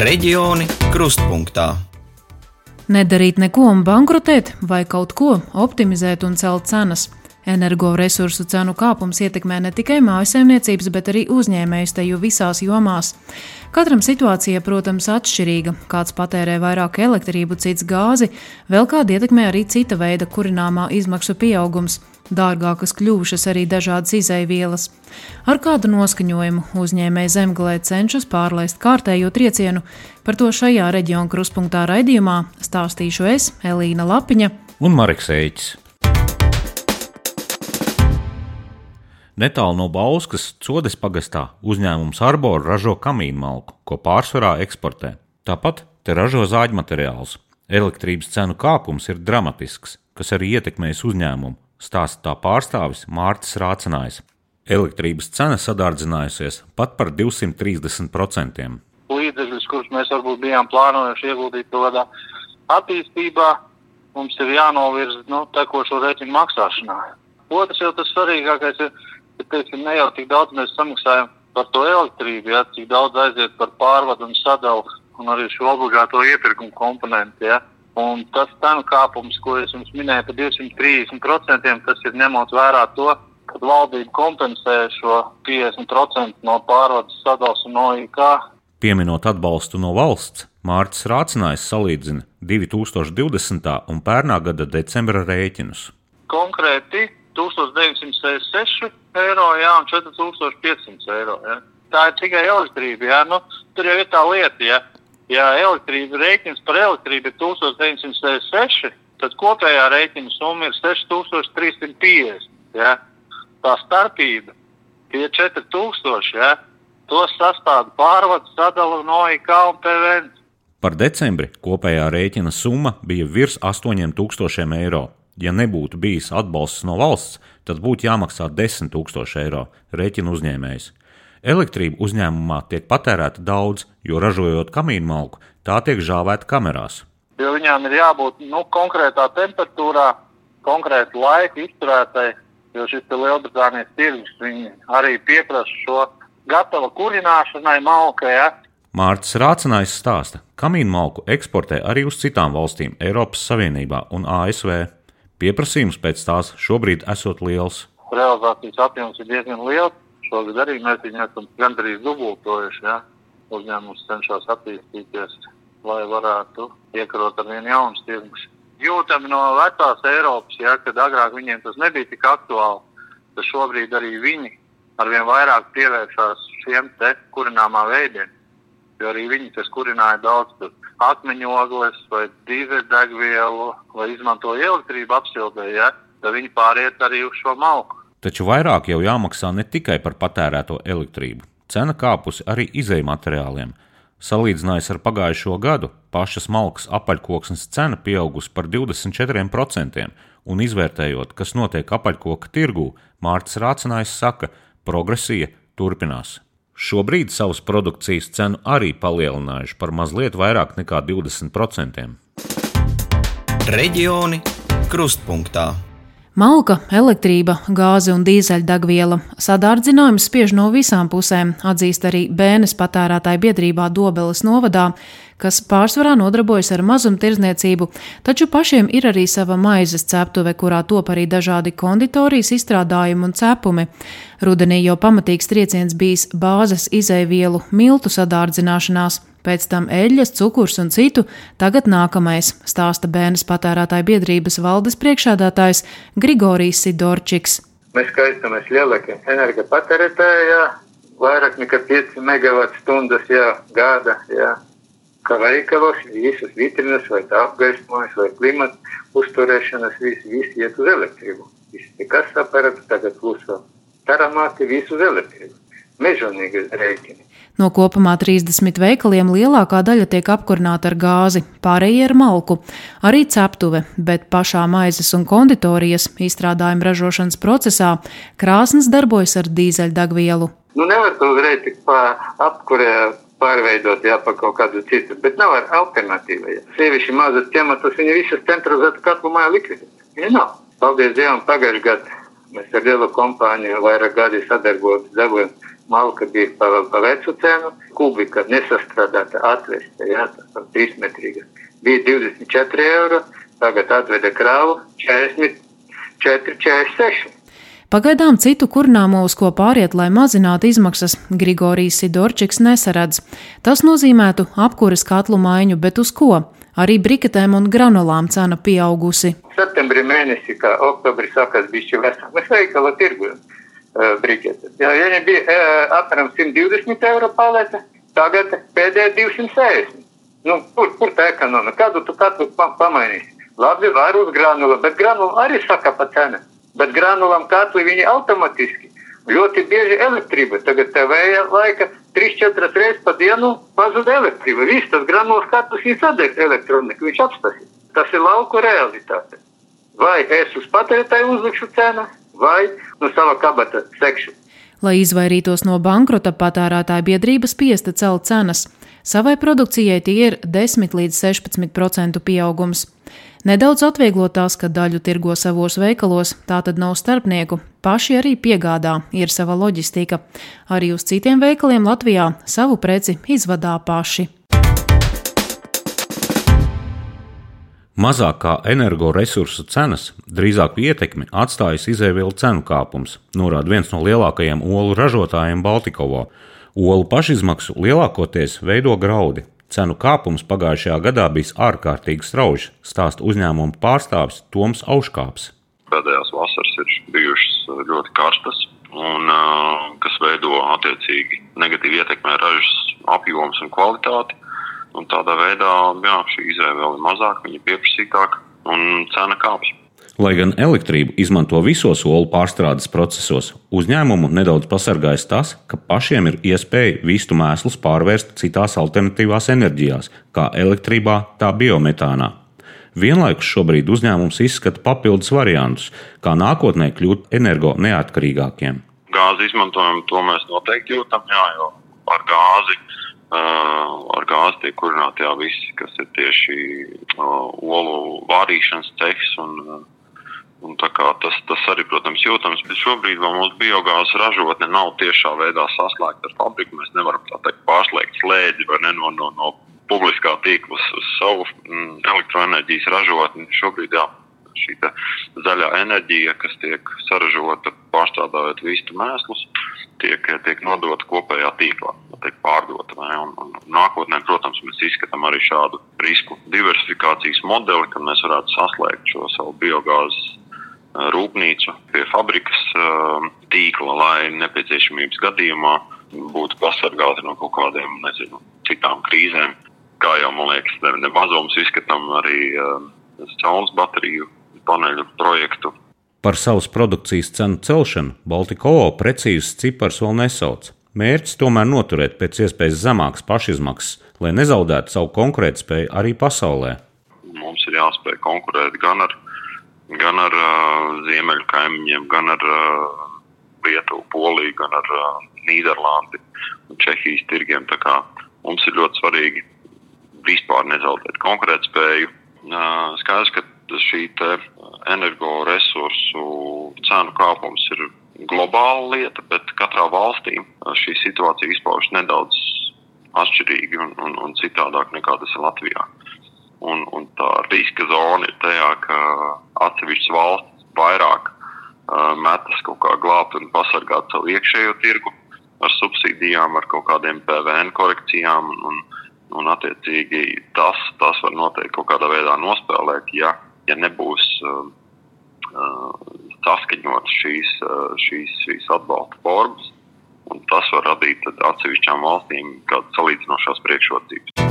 Reģioni krustpunktā. Nedarīt neko un bankrotēt, vai kaut ko optimizēt un celt cenas. Energoresursu cenu kāpums ietekmē ne tikai mājsaimniecības, bet arī uzņēmējus teju visās jomās. Katram situācija, protams, atšķirīga. Kāds patērē vairāk elektrību, cits gāzi, vēl kādu ietekmē arī cita veida kurināmā izmaksu pieaugums. Dārgākas kļuvušas arī dažādas izaivielas. Ar kādu noskaņojumu uzņēmēji zemgalē cenšas pārlaist kārtējo triecienu, par to šajā reģiona kruspunktā raidījumā stāstīšu es, Elīna Lapiņa un Mareks Eiķis. Netālu no Bauskas Codes pagastā uzņēmums Arbor ražo kamīnu malku, ko pārsvarā eksportē. Tāpat te ražo zāģmateriālus. Elektrības cenu kāpums ir dramatisks, kas arī ietekmēs uzņēmumu, stāsta tā pārstāvis Mārcis Rācinājs. Elektrības cena sadārdzinājusies pat par 230%. Līdzekļus, kurus mēs varbūt bijām plānojuši ieguldīt kaut kādā attīstībā, mums ir jānovirza nu, tekošo rēķinu maksāšanā. Otrs jau tas svarīgākais ir ka teiksim, ne jau tik daudz mēs samaksājam par to elektrību, ja, cik daudz aiziet par pārvadu un sadalu un arī šo obligāto iepirkumu komponentu. Ja. Un tas cenu kāpums, ko es jums minēju par 230%, tas ir ņemot vērā to, ka valdība kompensē šo 50% no pārvades sadalas un OIK. Pieminot atbalstu no valsts, Mārcis Rācinājs salīdzina 2020. un pērnā gada decembra rēķinus. Konkrēti 1966 eiro jā, un 4500 eiro. Jā. Tā ir tikai elektrība. Jā. Nu, tur jau ir tā lieta, ja, ja elektrība rēķins par elektrību ir 1966, tad kopējā rēķina summa ir 6350. Jā. Tā starpība ir 4000. Jā. To sastāv pārvades sadala no IK un PVN. Par decembri kopējā rēķina summa bija virs 8000 eiro. Ja nebūtu bijis atbalsts no valsts, tad būtu jāmaksā 10 000 eiro rēķina uzņēmējs. Elektrība uzņēmumā tiek patērēta daudz, jo ražojot kamīnu malku, tā tiek žāvēta kamerās. Jo viņām ir jābūt nu, konkrētā temperatūrā, konkrēta laika izturētai, jo šis Lielbritānijas tirgus. Arī pieprasa šo gatavu kurināšanai malkai. Ja? Mārcis Rācinājs stāsta, ka kamīnu malku eksportē arī uz citām valstīm Eiropas Savienībā un ASV. Pieprasījums pēc tās šobrīd esot liels. Realizācijas apjoms ir diezgan liels. Šogad arī mēs viņu esam gandrīz dubultojuši. Ja? Uzņēmums cenšas attīstīties, lai varētu iekarot ar vien jaunus tirgus. Jūtami no vecās Eiropas, ja, kad agrāk viņiem tas nebija tik aktuāli, tad šobrīd arī viņi arvien vairāk pievēršās šiem te kurināmā veidiem. Jo arī viņi tas kurināja daudz akmeņogles vai dīzeļdegvielu vai izmantoja elektrību apsildē, ja, tad viņi pāriet arī uz šo malku. Taču vairāk jau jāmaksā ne tikai par patērēto elektrību. Cena kāpusi arī izēju materiāliem. Salīdzinājot ar pagājušo gadu, pašas malkas apaļkoksnes cena pieaugusi par 24%, un izvērtējot, kas notiek apaļkoka tirgū, Mārcis Rācinājs saka, progresija turpinās. Šobrīd savas produkcijas cenu arī palielinājuši par mazliet vairāk nekā 20%. Reģioni krustpunktā. Malka, elektrība, gāze un dīzeļdegviela sadārdzinājums spiež no visām pusēm, atzīst arī Bēnes patērētāju biedrībā Dobeles novadā, kas pārsvarā nodarbojas ar mazumtirdzniecību, taču pašiem ir arī sava maizes ceptuve, kurā top arī dažādi konditorijas izstrādājumi un cepumi. Rudenī jau pamatīgs trieciens bijis bāzes izēvielu miltu sadārdzināšanās. Pēc tam eļļas, cukurs un citu, tagad nākamais, stāsta bērnas patērētāju biedrības valdes priekšādātājs Grigorijs Sidorčiks. Mēs skaistamies lielākie energopatērētāji, vairāk nekā 5 MWh gada. Jā ka veikalos visas vitrinas, vai apgaismojas, vai klimata uzturēšanas, viss vis iet uz elektrību. Viss nekas aparāts tagad vēl taramāti visu uz elektrību. Mežonīgi rēķini. No kopumā 30 veikaliem lielākā daļa tiek apkurināta ar gāzi, pārējie ar malku, arī ceptuve, bet pašā maizes un konditorijas izstrādājuma ražošanas procesā krāsnes darbojas ar dīzeļdegvielu. Nu, nevar to uzreiz tik apkurē pārveidot jā, par kaut kādu citu, bet nav alternatīva. Ja. Sievišķi mazas tematus, viņa visas centralizētu katlu mājā likvidēt. Viņa nav. Paldies Dievam, pagājušajā gadā mēs ar lielu kompāniju vairāk gadi sadarbojamies, dabūjām malka bija pa, pa vecu cenu, kubika nesastrādāta atvesta, jā, tas 3 metrīga. Bija 24 eiro, tagad atveda kravu 44, 46. Pagaidām citu kurnāmo, uz ko pāriet, lai mazinātu izmaksas, Grigorijs Sidorčiks nesaredz. Tas nozīmētu apkuras katlu maiņu, bet uz ko? Arī briketēm un granulām cena pieaugusi. Septembrī mēnesī, kā oktobrī sākās bišķi vesel, mēs veikala tirgojam briketes. Jā, ja viņi bija uh, apmēram 120 eiro palete, tagad pēdējā 260. Nu, kur, kur tā ekonomika? Kādu tu katru pamainīsi? Labi, var uz granula, bet granula arī saka pa cenu bet granulam katli viņi automātiski. Ļoti bieži elektrība. Tagad tā vēja laika 3-4 reizes pa dienu pazuda elektrība. Viss tas granulas katls ir sadegs elektroniku, viņš apstāsies. Tas ir lauku realitāte. Vai es uz patērētāju uzlikšu cenu, vai no sava kabata sekšu. Lai izvairītos no bankrota, patērētāja biedrība spiesta celt cenas. Savai produkcijai tie ir 10 līdz 16% pieaugums. Nedaudz atvieglot tās, ka daļu tirgo savos veikalos, tā tad nav starpnieku, paši arī piegādā, ir sava loģistika. Arī uz citiem veikaliem Latvijā savu preci izvadā paši. Mazākā energoresursu cenas drīzāk ietekmi atstājas izēvielu cenu kāpums, norāda viens no lielākajiem olu ražotājiem Baltikovo. Olu pašizmaksu lielākoties veido graudi, Cenu kāpums pagājušajā gadā bijis ārkārtīgi strauji, stāsta uzņēmuma pārstāvis Toms Auškāps. Pēdējās vasaras ir bijušas ļoti karstas, un, kas veido attiecīgi negatīvi ietekmē ražas apjoms un kvalitāti. Un tādā veidā jā, šī izvēle vēl ir mazāka, viņa ir pieprasītāka un cena kāpjas. Lai gan elektrību izmanto visos olu pārstrādes procesos, uzņēmumu nedaudz pasargājas tas, ka pašiem ir iespēja vistu mēslus pārvērst citās alternatīvās enerģijās, kā elektrībā, tā biometānā. Vienlaikus šobrīd uzņēmums izskata papildus variantus, kā nākotnē kļūt energo neatkarīgākiem. Gāzi izmantojumu to mēs noteikti jūtam, jā, jo ar gāzi ar gāzi tiek kurināti jau visi, kas ir tieši olu vārīšanas cehs un Un tas, tas arī, protams, jūtams, bet šobrīd mūsu biogāzes ražotne nav tiešā veidā saslēgta ar fabriku. Mēs nevaram tā teikt pārslēgt slēdzi ne, no, no, no publiskā tīkla uz, uz savu mm, elektroenerģijas ražotni. Šobrīd jā, šī zaļā enerģija, kas tiek saražota pārstrādājot vistu mēslus, tiek, tiek nodota kopējā tīklā, tiek pārdota. Un, un nākotnē, protams, mēs izskatām arī šādu risku diversifikācijas modeli, kad mēs varētu saslēgt šo savu biogāzes rūpnīcu pie fabrikas tīkla, lai nepieciešamības gadījumā būtu pasargāti no kaut kādiem nezinu, citām krīzēm. Kā jau man liekas, ne, ne mazums izskatām arī saules bateriju paneļu projektu. Par savas produkcijas cenu celšanu Baltikovo precīzus ciparus vēl nesauc. Mērķis tomēr noturēt pēc iespējas zemākas pašizmaksas, lai nezaudētu savu konkurētspēju arī pasaulē. Mums ir jāspēj konkurēt gan ar gan ar uh, ziemeļu kaimiņiem, gan ar uh, Lietuvu, Poliju, gan ar uh, Nīderlandi un Čehijas tirgiem. Mums ir ļoti svarīgi vispār nezaudēt konkurētspēju. Uh, skaidrs, ka šī energoresursu cenu kāpums ir globāla lieta, bet katrā valstī šī situācija izpaužas nedaudz atšķirīgi un, un, un citādāk nekā tas ir Latvijā. Un, un tā riska zona ir tajā, ka atsevišķas valsts vairāk uh, metas kaut kā glābt un pasargāt savu iekšējo tirgu ar subsīdijām, ar kaut kādiem PVN korekcijām. Un, un attiecīgi tas, tas var noteikti kaut kādā veidā nospēlēt, ja, ja nebūs uh, uh, saskaņot šīs, uh, šīs, šīs atbalsta formas. Tas var radīt atsevišķām valstīm kādas salīdzinošās priekšrocības.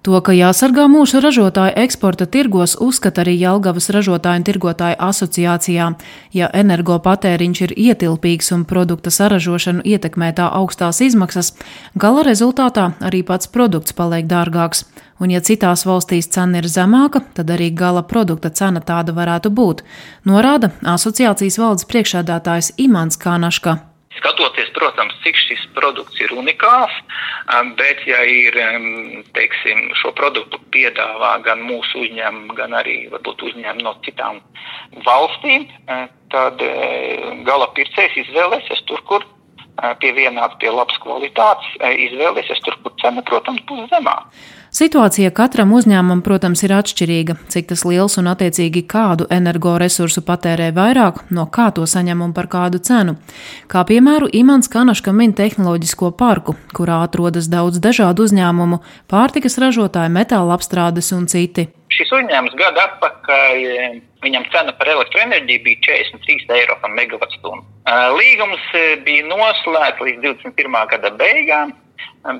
To, ka jāsargā mūsu ražotāju eksporta tirgos, uzskata arī Jelgavas ražotāju un tirgotāju asociācijā. Ja energopatēriņš ir ietilpīgs un produkta saražošanu ietekmē tā augstās izmaksas, gala rezultātā arī pats produkts paliek dārgāks. Un ja citās valstīs cena ir zemāka, tad arī gala produkta cena tāda varētu būt, norāda asociācijas valdes priekšādātājs Imants Kānaška. Skatoties, protams, cik šis produkts ir unikāls, bet ja ir, teiksim, šo produktu piedāvā gan mūsu uzņēmumi, gan arī varbūt uzņēmumi no citām valstīm, tad gala pircējs izvēlēsies tur, kur pie vienādas, pie labas kvalitātes, izvēlēsies tur, kur cena, protams, būs zemāka. Situācija katram uzņēmumam, protams, ir atšķirīga, cik tas liels un attiecīgi kādu energoresursu patērē vairāk, no kā to saņem un par kādu cenu. Kā piemēru Imants Kanaška min tehnoloģisko parku, kurā atrodas daudz dažādu uzņēmumu, pārtikas ražotāji, metāla apstrādes un citi. Šis uzņēmums gadu atpakaļ viņam cena par elektroenerģiju bija 43 eiro par megawattstundu. Līgums bija noslēgts līdz 21. gada beigām,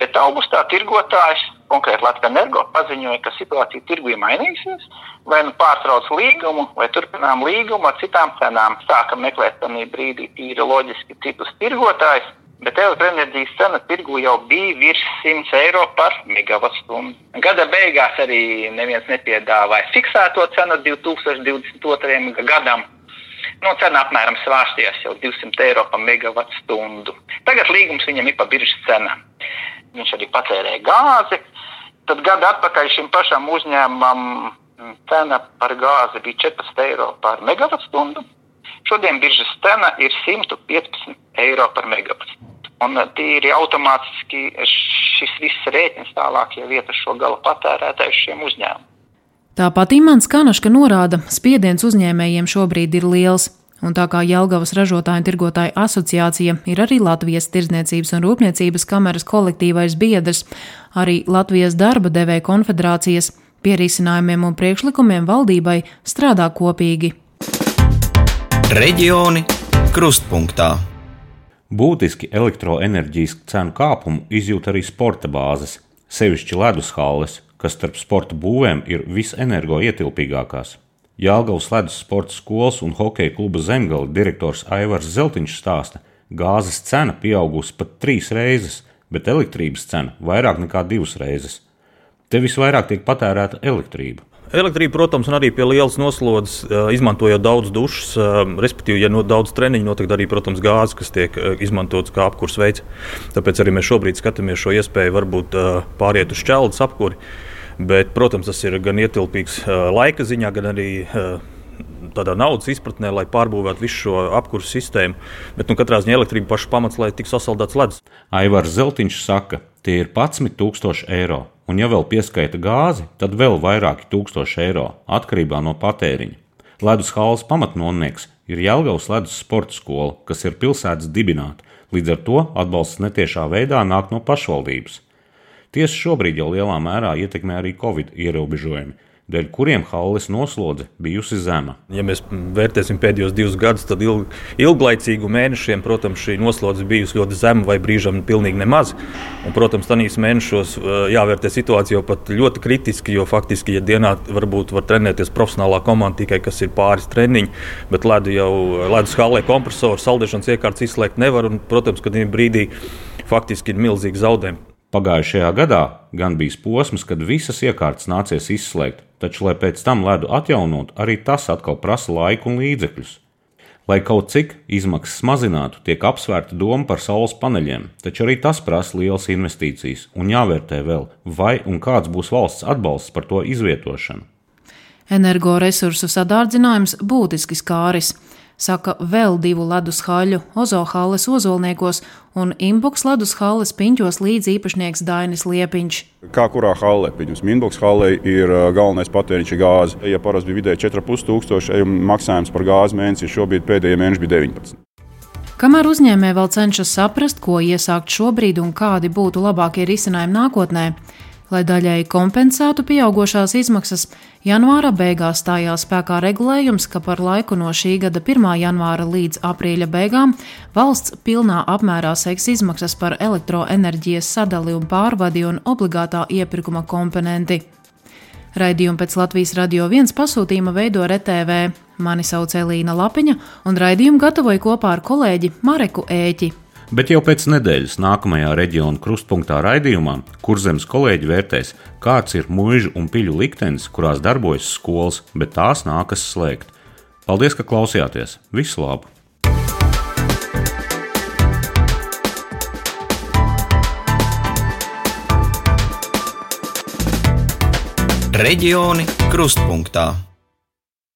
bet augustā tirgotājs konkrēti Latvijas energo paziņoja, ka situācija tirgu ir mainījusies, vai nu pārtrauc līgumu, vai turpinām līgumu ar citām cenām. Sākam meklēt tajā brīdī tīri loģiski citus tirgotājus, bet elektroenerģijas cena tirgu jau bija virs 100 eiro par megawattstundu. Gada beigās arī neviens nepiedāvāja fiksēto cenu 2022. gadam. Nu, cena apmēram svārstījās jau 200 eiro par megawattstundu. Tagad līgums viņam ir pa biržas cena. Viņš arī patērēja gāzi, Tad gadu atpakaļ šim pašam uzņēmumam mm, cena par gāzi bija 14 eiro par megawattstundu. Šodien biržas cena ir 115 eiro par megawattstundu. Un eh, tīri automātiski šis viss rēķins tālāk jau iet uz šo gala patērētāju šiem uzņēmumiem. Tāpat Imants Kanaška norāda, spiediens uzņēmējiem šobrīd ir liels. Un tā kā Jelgavas ražotāju un tirgotāju asociācija ir arī Latvijas Tirzniecības un Rūpniecības kameras kolektīvais biedrs, arī Latvijas darba devēja konfederācijas pie risinājumiem un priekšlikumiem valdībai strādā kopīgi. Reģioni krustpunktā. Būtiski elektroenerģijas cenu kāpumu izjūt arī sporta bāzes, sevišķi ledus halles, kas starp sporta būvēm ir visenergoietilpīgākās. Jālgavas ledus sporta skolas un hokeja kluba Zemgala direktors Aivars Zeltiņš stāsta, gāzes cena pieaugusi pat trīs reizes, bet elektrības cena vairāk nekā divas reizes. Te visvairāk tiek patērēta elektrība. Elektrība, protams, un arī pie lielas noslodzes, izmantojot daudz dušas, respektīvi, ja no daudz treniņu notiek arī, protams, gāzes, kas tiek izmantotas kā apkurs veids. Tāpēc arī mēs šobrīd skatāmies šo iespēju varbūt pāriet uz šķeldes apkuri. Bet, protams, tas ir gan ietilpīgs laika ziņā, gan arī tādā naudas izpratnē, lai pārbūvētu visu šo apkursu sistēmu. Bet nu, katrā ziņā elektrība paša pamats, lai tiktu sasaldēts ledus. Aivars Zeltiņš saka, tie ir 11,000 eiro. Un, ja vēl pieskaita gāzi, tad vēl vairāki tūkstoši eiro atkarībā no patēriņa. Ledus halas pamatnonieks ir Jelgavas ledus sporta skola, kas ir pilsētas dibināta. Līdz ar to atbalsts netiešā veidā nāk no pašvaldības. Tieši šobrīd jau lielā mērā ietekmē arī Covid ierobežojumi, dēļ kuriem halles noslodze bijusi zema. Ja mēs vērtēsim pēdējos divus gadus, tad ilg, ilglaicīgu mēnešiem, protams, šī noslodze bijusi ļoti zema vai brīžam pilnīgi nemaz. Un, protams, tanīs mēnešos jāvērtē situācija jau pat ļoti kritiski, jo faktiski, ja dienā varbūt var trenēties profesionālā komanda tikai kas ir pāris treniņi, bet ledu jau ledus hallē kompresoru, saldēšanas iekārtas izslēgt nevar. Un, protams, kad ir brīdī faktiski ir milzīgi zaudējumi. Pagājušajā gadā gan bija posms, kad visas iekārtas nācies izslēgt, taču, lai pēc tam ledu atjaunotu, arī tas atkal prasa laiku un līdzekļus. Lai kaut cik izmaksas mazinātu, tiek apsvērta doma par saules paneļiem, taču arī tas prasa lielas investīcijas un jāvērtē vēl, vai un kāds būs valsts atbalsts par to izvietošanu. Energoresursu sadārdzinājums būtiski skāris saka vēl divu ledus haļu Ozohāles ozolniekos un Imbuks ledus halles piņķos līdz īpašnieks Dainis Liepiņš. Kā kurā hallē, piemēram, Imbuks hallē ir galvenais patēriņš gāze. Ja parasti bija vidēji 4,5 tūkstoši maksājums par gāzi mēnesī, šobrīd pēdējie mēneši bija 19. Kamēr uzņēmēji vēl cenšas saprast, ko iesākt šobrīd un kādi būtu labākie risinājumi nākotnē, Lai daļēji kompensētu pieaugušās izmaksas, janvāra beigās stājās spēkā regulējums, ka par laiku no šī gada 1. janvāra līdz aprīļa beigām valsts pilnā apmērā seks izmaksas par elektroenerģijas sadali un pārvadi un obligātā iepirkuma komponenti. Raidījumu pēc Latvijas radio viens pasūtījuma veido RTV. Mani sauc Elīna Lapiņa, un raidījumu gatavoju kopā ar kolēģi Mareku Ēķi. Bet jau pēc nedēļas nākamajā reģiona krustpunktā raidījumā, kur zemes kolēģi vērtēs, kāds ir mūža un piļu liktenis, kurās darbojas skolas, bet tās nākas slēgt. Paldies, ka klausījāties! Visu labu! Reģioni krustpunktā.